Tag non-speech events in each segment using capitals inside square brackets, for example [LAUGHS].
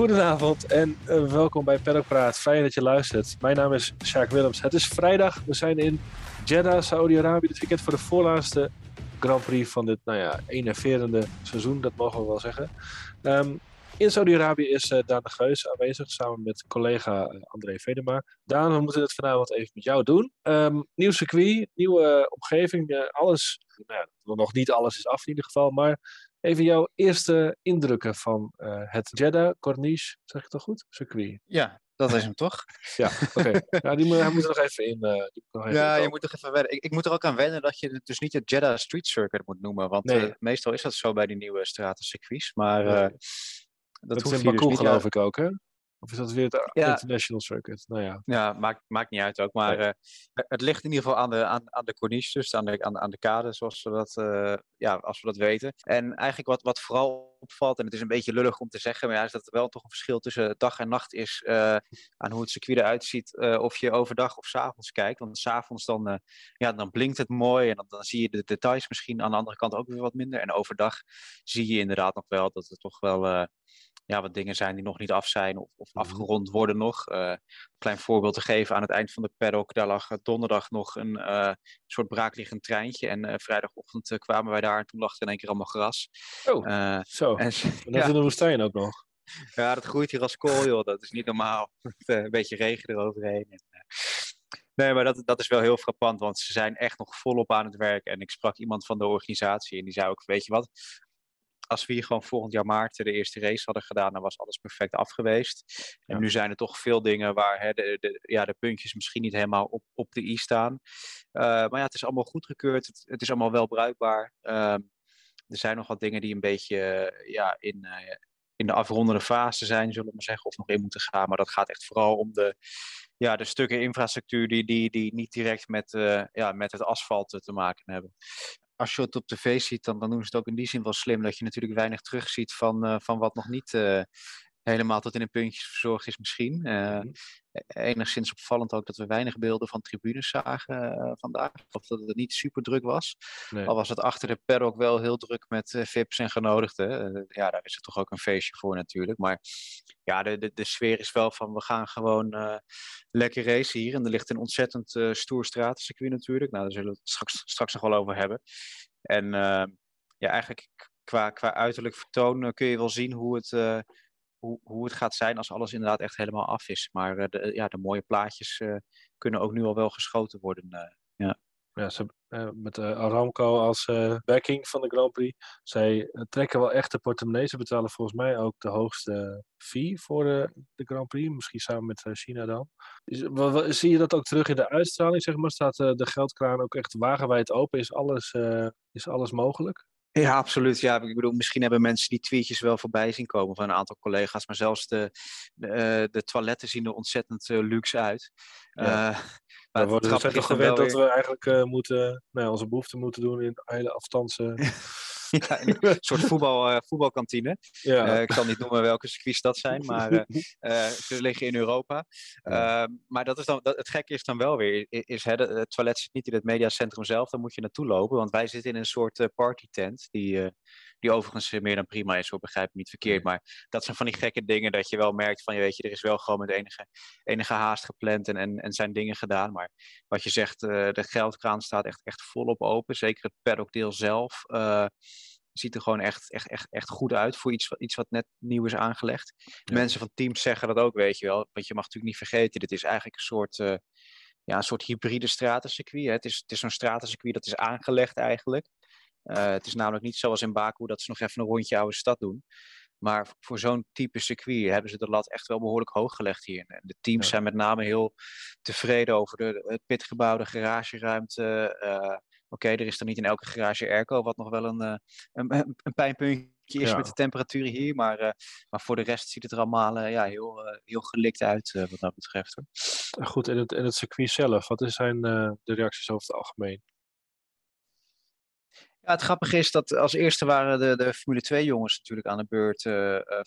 Goedenavond en uh, welkom bij Paddock Praat. Fijn dat je luistert. Mijn naam is Sjaak Willems. Het is vrijdag. We zijn in Jeddah, Saudi-Arabië. Dit weekend voor de voorlaatste Grand Prix van dit, nou ja, enerverende seizoen. Dat mogen we wel zeggen. Um, in Saudi-Arabië is uh, Daan de Geus aanwezig samen met collega uh, André Vedema. Daan, we moeten het vanavond even met jou doen. Um, nieuw circuit, nieuwe omgeving, alles, nou nog niet alles is af in ieder geval, maar even jouw eerste indrukken van het Jeddah Corniche, zeg ik toch goed? Circuit. Ja, dat is hem toch? [LAUGHS] Ja, oké. Okay. ja, die moet, moet er nog even in. Uh, nog even ja, in je moet er even wennen. Ik, ik, moet er ook aan wennen dat je het dus niet het Jeddah Street Circuit moet noemen. Want nee. uh, meestal is dat zo bij die nieuwe stratencircuits. Maar dat, dat is in Baku dus geloof ik ook, hè? Of is dat weer het ja. International Circuit? Nou ja, ja maakt, maakt niet uit ook. Maar uh, het ligt in ieder geval aan de, aan, aan de corniche, dus aan de, aan, aan de kade, zoals we dat, uh, ja, als we dat weten. En eigenlijk wat, wat vooral opvalt, en het is een beetje lullig om te zeggen, maar ja, is dat er wel toch een verschil tussen dag en nacht is uh, aan hoe het circuit eruit ziet, of je overdag of s'avonds kijkt. Want s'avonds dan, ja, dan blinkt het mooi en dan, dan zie je de details misschien aan de andere kant ook weer wat minder. En overdag zie je inderdaad nog wel dat het toch wel ja, wat dingen zijn die nog niet af zijn of, of afgerond worden nog. Uh, klein voorbeeld te geven, aan het eind van de paddock, daar lag donderdag nog een uh, soort braakliggend treintje. En uh, vrijdagochtend kwamen wij daar en toen lag er in één keer allemaal gras. Oh, zo. En, en dat [LAUGHS] ja. in de woestijn ook nog. Ja, dat groeit hier als kool, joh. Dat is niet normaal. [LAUGHS] een beetje regen eroverheen. En, Nee, maar dat, dat is wel heel frappant, want ze zijn echt nog volop aan het werk. En ik sprak iemand van de organisatie en die zei ook, weet je wat, als we hier gewoon volgend jaar maart de eerste race hadden gedaan, dan was alles perfect af geweest. En ja. nu zijn er toch veel dingen waar hè, de, de, ja, de puntjes misschien niet helemaal op, op de i staan. Uh, maar ja, het is allemaal goedgekeurd. Het, het is allemaal wel bruikbaar. Uh, er zijn nog wat dingen die een beetje uh, ja, in, uh, in de afrondende fase zijn, zullen we maar zeggen, of nog in moeten gaan. Maar dat gaat echt vooral om de, ja, de stukken infrastructuur die, die, die niet direct met, ja, met het asfalt te maken hebben als je het op tv ziet, dan, dan doen ze het ook in die zin wel slim. Dat je natuurlijk weinig terugziet van, uh, van wat nog niet uh, helemaal tot in een puntje verzorgd is misschien. Uh, mm -hmm. Enigszins opvallend ook dat we weinig beelden van tribunes zagen vandaag. Of dat het niet super druk was. Nee. Al was het achter de paddock wel heel druk met VIP's en genodigden. ja, daar is het toch ook een feestje voor natuurlijk. Maar ja, de, de, de sfeer is wel van we gaan gewoon lekker racen hier. En er ligt een ontzettend stoer stratencircuit natuurlijk. Nou, daar zullen we het straks, straks nog wel over hebben. En ja, eigenlijk qua, qua uiterlijk vertoon kun je wel zien hoe het, hoe, hoe het gaat zijn als alles inderdaad echt helemaal af is. Maar de, ja, de mooie plaatjes kunnen ook nu al wel geschoten worden. ja. Ja, ze, met Aramco als backing van de Grand Prix. Zij trekken wel echt de portemonnee. Ze betalen volgens mij ook de hoogste fee voor de, Grand Prix. Misschien samen met China dan. Zie je dat ook terug in de uitstraling? Zeg maar? Staat de geldkraan ook echt wagenwijd open? Is alles, is alles mogelijk? Ja, absoluut. Ja, ik bedoel, misschien hebben mensen die tweetjes wel voorbij zien komen van een aantal collega's, maar zelfs de, de, de toiletten zien er ontzettend uh, luxe uit. Ja. Uh, [LAUGHS] maar we worden toch gewend dat we eigenlijk uh, moeten, nou, onze behoeften moeten doen in hele afstandse... [LAUGHS] [LAUGHS] ja, een soort voetbal, uh, voetbalkantine. Ja. Uh, ik zal niet noemen welke circuits dat zijn, maar uh, ze liggen in Europa. Ehm, maar dat is dan, dat, het gekke is dan wel weer, is, hè, het toilet zit niet in het mediacentrum zelf, dan moet je naartoe lopen, want wij zitten in een soort partytent die die overigens meer dan prima is, hoor, begrijp me niet verkeerd. Maar dat zijn van die gekke dingen dat je wel merkt van, je weet je, er is wel gewoon met enige, enige haast gepland en, en, en zijn dingen gedaan. Maar wat je zegt, de geldkraan staat echt, echt volop open. Zeker het paddockdeel zelf. Uh, ziet er gewoon echt, echt, echt, echt goed uit voor iets, iets wat net nieuw is aangelegd. Ja. Mensen van teams zeggen dat ook, weet je wel. Want je mag natuurlijk niet vergeten, dit is eigenlijk een soort, uh, ja, een soort hybride stratencircuit. Hè. Het is, het is zo'n stratencircuit dat is aangelegd eigenlijk. Uh, het is namelijk niet zoals in Baku dat ze nog even een rondje oude stad doen. Maar voor zo'n type circuit hebben ze de lat echt wel behoorlijk hoog gelegd hier. En de teams ja. zijn met name heel tevreden over de, het pitgebouw, de garageruimte. Uh, Oké, okay, er is dan niet in elke garage airco, wat nog wel een, uh, een, een, pijnpuntje is ja. met de temperaturen hier. Maar, maar voor de rest ziet het er allemaal ja, heel, heel gelikt uit wat dat betreft. Hoor. Goed, en het, en het circuit zelf, wat zijn de reacties over het algemeen? Ja, het grappige is dat als eerste waren de, de Formule 2 jongens natuurlijk aan de beurt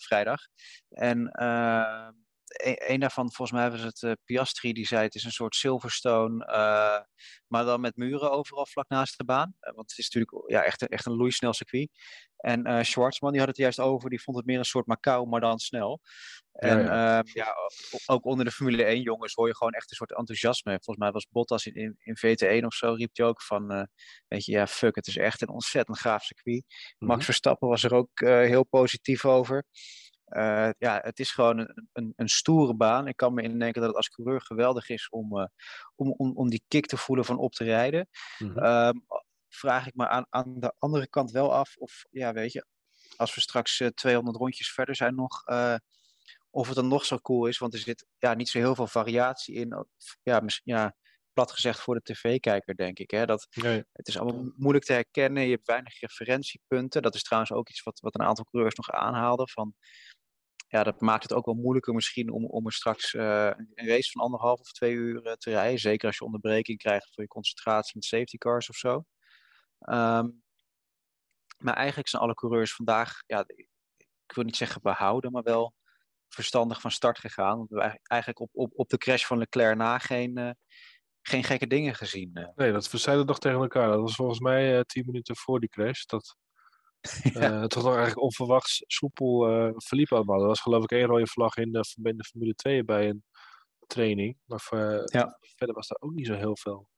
vrijdag. En een, een, daarvan, volgens mij was het uh, Piastri, die zei het is een soort Silverstone, uh, maar dan met muren overal vlak naast de baan. Uh, want het is natuurlijk ja, echt, echt een loeisnel circuit. En uh, Schwarzman die had het juist over, die vond het meer een soort Macau, maar dan snel. En ja, ja. Ehm, ja, ook onder de Formule 1 jongens hoor je gewoon echt een soort enthousiasme. Volgens mij was Bottas in, in, in VT1 of zo, riep hij ook van, weet je, ja fuck, het is echt een ontzettend gaaf circuit. Mm -hmm. Max Verstappen was er ook heel positief over. Uh, ja, het is gewoon een, een, een, stoere baan. Ik kan me indenken dat het als coureur geweldig is om, uh, om, om, om die kick te voelen van op te rijden. Mm -hmm. uh, vraag ik me aan, aan de andere kant wel af of, ja, weet je, als we straks 200 rondjes verder zijn nog, of het dan nog zo cool is. Want er zit ja, niet zo heel veel variatie in. Ja, ja, plat gezegd voor de tv-kijker, denk ik. Hè? Dat, nee. Het is allemaal moeilijk te herkennen. Je hebt weinig referentiepunten. Dat is trouwens ook iets wat, wat een aantal coureurs nog aanhaalden. Van, ja, dat maakt het ook wel moeilijker misschien om, om er straks uh, een race van anderhalf of twee uur uh, te rijden. Zeker als je onderbreking krijgt voor je concentratie met safety cars of zo. Um, maar eigenlijk zijn alle coureurs vandaag, ja, ik wil niet zeggen behouden, maar wel verstandig van start gegaan. Want we hebben eigenlijk op, op, op de crash van Leclerc na geen, uh, geen gekke dingen gezien. Nee, dat we zeiden nog tegen elkaar. Dat was volgens mij tien minuten voor die crash. Dat ja. uh, toch nog eigenlijk onverwachts soepel uh, verliep allemaal. Er was geloof ik één rode vlag in de, in de Formule 2 bij een training. Maar ja. verder was daar ook niet zo heel veel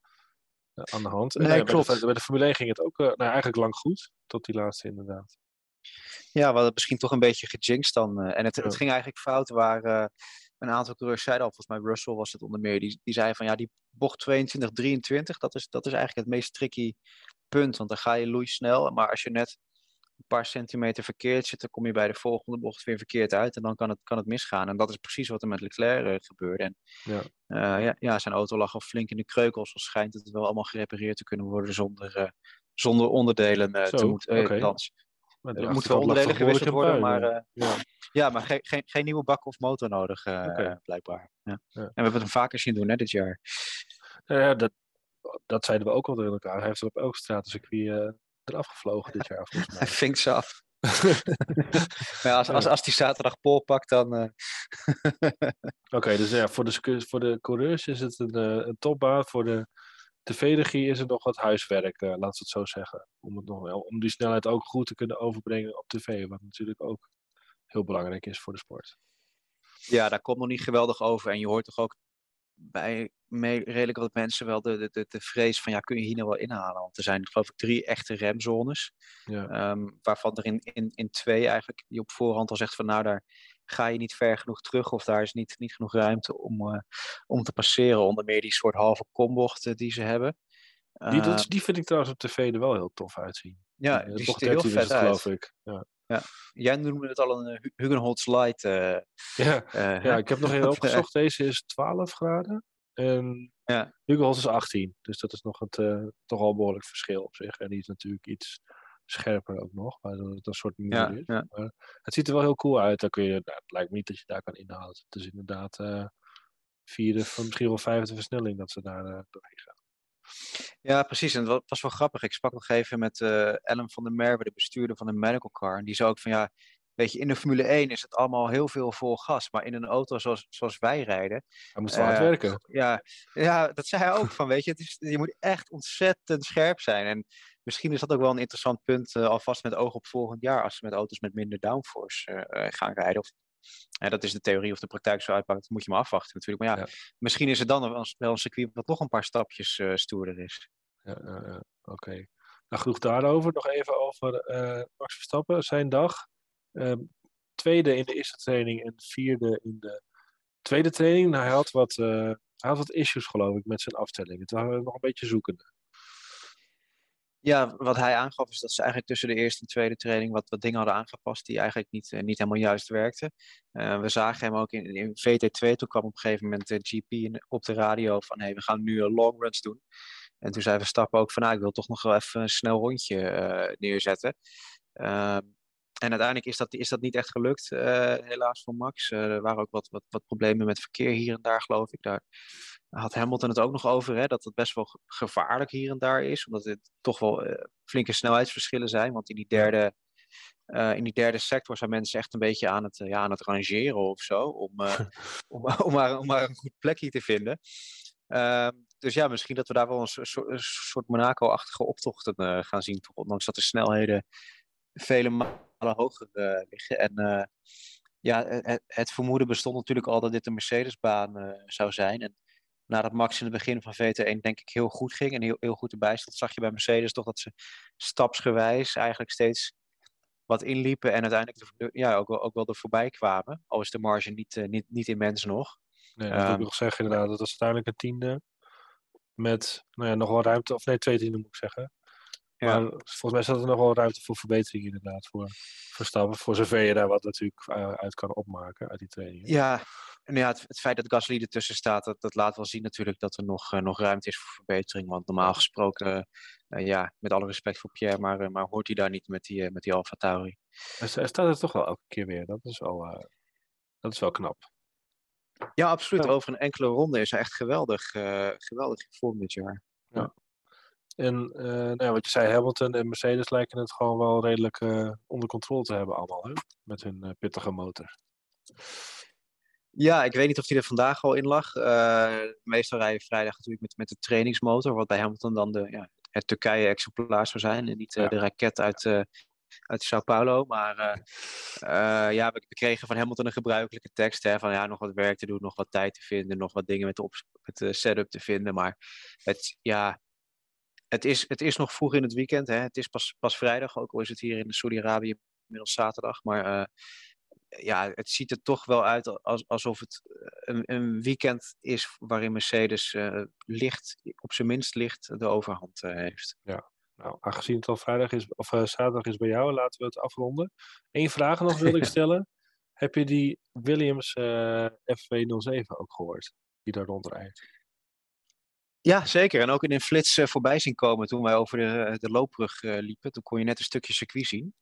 aan de hand. Nee, en, klopt. Bij de, bij de, Formule 1 ging het ook nou, eigenlijk lang goed. Tot die laatste inderdaad. Ja, we hadden misschien toch een beetje gejinxed dan. en het, het ging eigenlijk fout waar een aantal coureurs zeiden al, volgens mij Russell was het onder meer, die, die zei van ja, die bocht 22, 23, dat is, dat is eigenlijk het meest tricky punt. Want dan ga je loei snel. Maar als je net een paar centimeter verkeerd zit, dan kom je bij de volgende bocht weer verkeerd uit en dan kan het, kan het misgaan. En dat is precies wat er met Leclerc uh, gebeurde. En ja. Uh, ja, ja, zijn auto lag al flink in de kreukels, al schijnt het wel allemaal gerepareerd te kunnen worden zonder, uh, zonder onderdelen Zo, te moeten. Okay. Er moeten wel onderdelen gewisseld worden, maar, ja. ja. maar geen, geen, geen nieuwe bak of motor nodig, okay. blijkbaar. Ja. Ja. En we hebben het hem vaker zien doen, hè, dit jaar. Ja, dat, dat zeiden we ook al tegen elkaar. Hij heeft er op elk stratencircuit eraf gevlogen dit jaar, volgens mij. Hij [LAUGHS] vinkt ze af. [LAUGHS] maar als, als, als die zaterdag pol pakt, dan. Uh... [LAUGHS] Oké, okay, dus ja, voor de, voor de coureurs is het een, een topbaan. Voor de tv-regie is het nog wat huiswerk, uh, laat het zo zeggen. Om, het nog wel, om die snelheid ook goed te kunnen overbrengen op tv. Wat natuurlijk ook heel belangrijk is voor de sport. Ja, daar komt nog niet geweldig over. En je hoort toch ook bij mee, redelijk wat mensen wel de, de, de, vrees van ja, kun je hier nou wel inhalen? Want er zijn geloof ik drie echte remzones. Ja. Um, waarvan er in, in, in twee eigenlijk die op voorhand al zegt van nou daar ga je niet ver genoeg terug of daar is niet, niet genoeg ruimte om, uh, om te passeren. Onder meer die soort halve kombochten die ze hebben. Die, uh, die vind ik trouwens op tv er wel heel tof uitzien. Ja, die, die ziet er heel vet uit. geloof ik. Ja. Ja. Jij noemde het al een uh, Hugenholz Light. Uh, ja. Uh, ja, ik heb nog even opgezocht. [LAUGHS] Deze is 12 graden. En ja. Hugenholz is 18. Dus dat is nog het, uh, toch al behoorlijk verschil op zich. En die is natuurlijk iets scherper ook nog. Maar dat het een soort muur ja, is. Ja. Maar het ziet er wel heel cool uit. Dan kun je, nou, het lijkt me niet dat je daar kan inhalen. Het is inderdaad vierde, misschien wel vijfde versnelling dat ze daar doorheen gaan. Ja, precies. En dat was wel grappig. Ik sprak nog even met uh, Ellen van der Merwe, de bestuurder van de medical car. En die zei ook van ja, weet je, in de Formule 1 is het allemaal heel veel vol gas. Maar in een auto zoals, zoals wij rijden. Hij moet wel uh, hard werken. Ja, ja, dat zei hij ook van, weet je, het is, je moet echt ontzettend scherp zijn. En misschien is dat ook wel een interessant punt, uh, alvast met oog op volgend jaar, als ze met auto's met minder downforce gaan rijden. Of en dat is de theorie of de praktijk zo uitpakt, dat moet je maar afwachten natuurlijk. Maar ja, ja. misschien is het dan wel, een circuit wat nog een paar stapjes uh, stoerder is. Ja, oké. Okay. Nou, genoeg daarover. Nog even over uh, Max Verstappen, zijn dag. Ehm, tweede in de eerste training en vierde in de tweede training. Nou, hij, had wat, hij had wat issues, geloof ik, met zijn afstelling. Het waren nog een beetje zoekende. Ja, wat hij aangaf is dat ze eigenlijk tussen de eerste en tweede training wat, wat dingen hadden aangepast die eigenlijk niet, uh, niet helemaal juist werkten. Uh, we zagen hem ook in, in VT2, toen kwam op een gegeven moment de GP in, op de radio van hey, we gaan nu long runs doen. En toen zei Verstappen ook van nou, ik wil toch nog wel even een snel rondje neerzetten. Ehm, en uiteindelijk is dat, is dat niet echt gelukt, helaas voor Max. er waren ook wat, wat, wat problemen met verkeer hier en daar, geloof ik. Daar had Hamilton het ook nog over, hè, dat het best wel gevaarlijk hier en daar is. Omdat het toch wel uh, flinke snelheidsverschillen zijn. Want in die derde in die derde sector zijn mensen echt een beetje aan het, ja, aan het rangeren of zo. Om, [LAUGHS] om, om, maar, om maar een goed plekje te vinden. Ehm, dus ja, misschien dat we daar wel een, soort, een soort Monaco-achtige optochten gaan zien. Toch, ondanks dat de snelheden vele malen hoger liggen. En ja, het, het, vermoeden bestond natuurlijk al dat dit een Mercedes-baan zou zijn. En nadat Max in het begin van VT1 denk ik heel goed ging en heel, heel goed erbij stond, zag je bij Mercedes toch dat ze stapsgewijs eigenlijk steeds wat inliepen en uiteindelijk ja, ook, wel, ook wel er voorbij kwamen. Al is de marge niet, uh, niet, niet immens nog. Nee, dat um, wil ik nog zeggen inderdaad. Dat was uiteindelijk een tiende met nou ja, nog wel ruimte, of nee, twee tienden moet ik zeggen. Ja. Maar volgens mij zat er nog wel ruimte voor verbetering inderdaad voor Verstappen. Voor zover je daar wat natuurlijk uh, uit kan opmaken uit die training. Ja, en ja, het, het, feit dat Gasly ertussen staat, dat, dat laat wel zien natuurlijk dat er nog, uh, nog ruimte is voor verbetering. Want normaal gesproken, uh, ja, met alle respect voor Pierre, maar, maar hoort hij daar niet met die, met die Alfa Tauri. Hij staat er toch wel elke keer weer. Dat is wel, dat is wel knap. Ja, absoluut. Ja. Over een enkele ronde is hij echt geweldig, geweldig in vorm dit jaar. Ja. En uh, nou ja, wat je zei, Hamilton en Mercedes lijken het gewoon wel redelijk uh, onder controle te hebben allemaal, hè? met hun uh, pittige motor. Ja, ik weet niet of hij er vandaag al in lag. meestal rijden vrijdag natuurlijk met, met de trainingsmotor, wat bij Hamilton dan de, ja, het Turkije-exemplaar zou zijn en niet ja. de raket uit, uit Sao Paulo. Maar ja, we, kregen van Hamilton een gebruikelijke tekst hè, van ja, nog wat werk te doen, nog wat tijd te vinden, nog wat dingen met de, met de setup te vinden. Maar het, ja, het is, het is nog vroeg in het weekend. Hè. Het is pas, pas vrijdag, ook al is het hier in Saudi-Arabië inmiddels zaterdag. Maar uh, ja, het ziet er toch wel uit alsof het eh, een, een weekend is waarin Mercedes uh, licht, op zijn minst licht, de overhand uh, heeft. Ja, nou, aangezien het al vrijdag is, of zaterdag is bij jou, laten we het afronden. Eén vraag nog wil ik [LAUGHS] stellen. Heb je die Williams FV07 ook gehoord? Die daar rondrijdt? Ja, zeker. En ook in een flits uh, voorbij zien komen toen wij over de, de loopbrug uh, liepen. Toen kon je net een stukje circuit zien.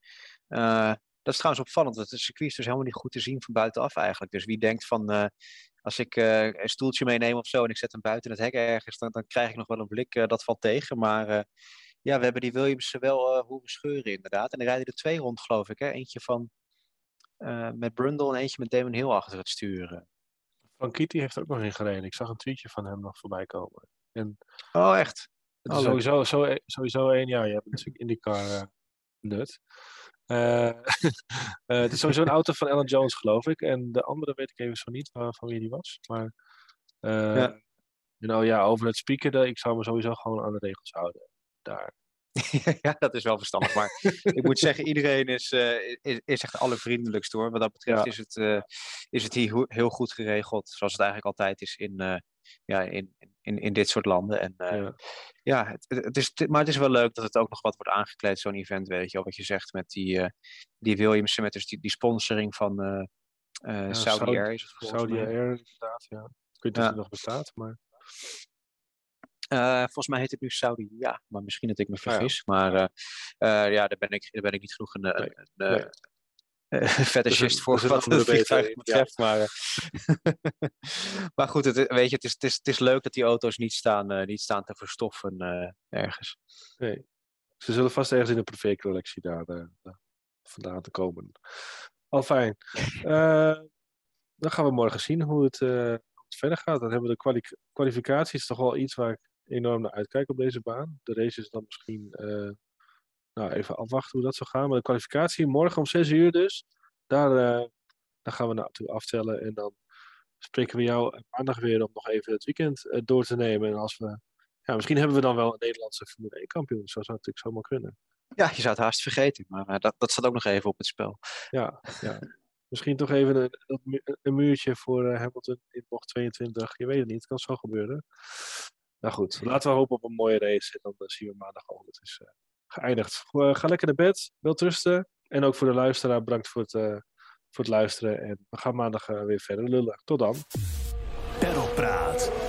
Uh, dat is trouwens opvallend, dat het circuit is dus helemaal niet goed te zien van buitenaf eigenlijk. Dus wie denkt van, als ik een stoeltje meeneem of zo en ik zet hem buiten het hek ergens, dan, dan krijg ik nog wel een blik, dat valt tegen. Maar ja, we hebben die Williams wel horen scheuren inderdaad. En er rijden er twee rond, geloof ik. Hè? Eentje van, met Brundle en eentje met Damon Hill achter het sturen. Van Kitty heeft ook nog in gereden. Ik zag een tweetje van hem nog voorbij komen. En oh, echt? Het is oh, sowieso, zo, sowieso één, ja, je hebt natuurlijk IndyCar uh, nut. Uh, uh, [LAUGHS] het is sowieso een auto van Alan Jones, geloof ik. En de andere weet ik even zo niet van, van wie die was. Maar ja. Nou ja, over het speaker, ik zou me sowieso gewoon aan de regels houden. Daar. [LAUGHS] ja, dat is wel verstandig. Maar [LAUGHS] ik moet zeggen, iedereen is, uh, is, is echt allervriendelijkst hoor. Wat dat betreft ja. is, het, uh, is het hier heel goed geregeld. Zoals het eigenlijk altijd is in, uh, ja, in, in, in dit soort landen. En ja, ja het, het, is, maar het is wel leuk dat het ook nog wat wordt aangekleed, zo'n event, weet je wel. Wat je zegt met die, die Williams, met dus die, die sponsoring van ja, Saudi, Saudi Air. Is het Saudi Air, inderdaad, ja. Ik weet niet of het nog bestaat, maar... Uh, volgens mij heet het nu Saudi, ja, maar misschien dat ik me vergis. Oh, ja. Maar uh, uh, ja, daar ben, ik, daar ben ik niet genoeg een, nee, een, nee. [LAUGHS] fetishist voor wat het vliegtuig betreft. Ja. Maar, [LAUGHS] maar goed, het, weet je, het is, het, is, het is leuk dat die auto's niet staan, niet staan te verstoffen ergens. Nee. Ze zullen vast ergens in de privécollectie daar vandaan te komen. Al fijn. [LAUGHS] dan gaan we morgen zien hoe het, verder gaat. Dan hebben we de kwali kwalificaties toch wel iets waar ik enorm naar uitkijk op deze baan. De race is dan misschien uh, nou, even afwachten hoe dat zou gaan. Maar de kwalificatie morgen om 6 uur dus. Daar, uh, daar gaan we naartoe aftellen. En dan spreken we jou maandag weer om nog even het weekend uh, door te nemen. En als we, ja, misschien hebben we dan wel een Nederlandse Formule 1 kampioen. Zo zou het natuurlijk zomaar kunnen. Ja, je zou het haast vergeten. Maar dat, dat staat ook nog even op het spel. Ja, ja. Misschien toch even een, een muurtje voor Hamilton in bocht 22. Je weet het niet, het kan zo gebeuren. Nou goed, laten we hopen op een mooie race. En dan zien we maandag al het is geëindigd. Uh, ga lekker naar bed, wel trusten. En ook voor de luisteraar, bedankt voor het, uh, voor het luisteren. En we gaan maandag weer verder lullen. Tot dan. Perlpraat.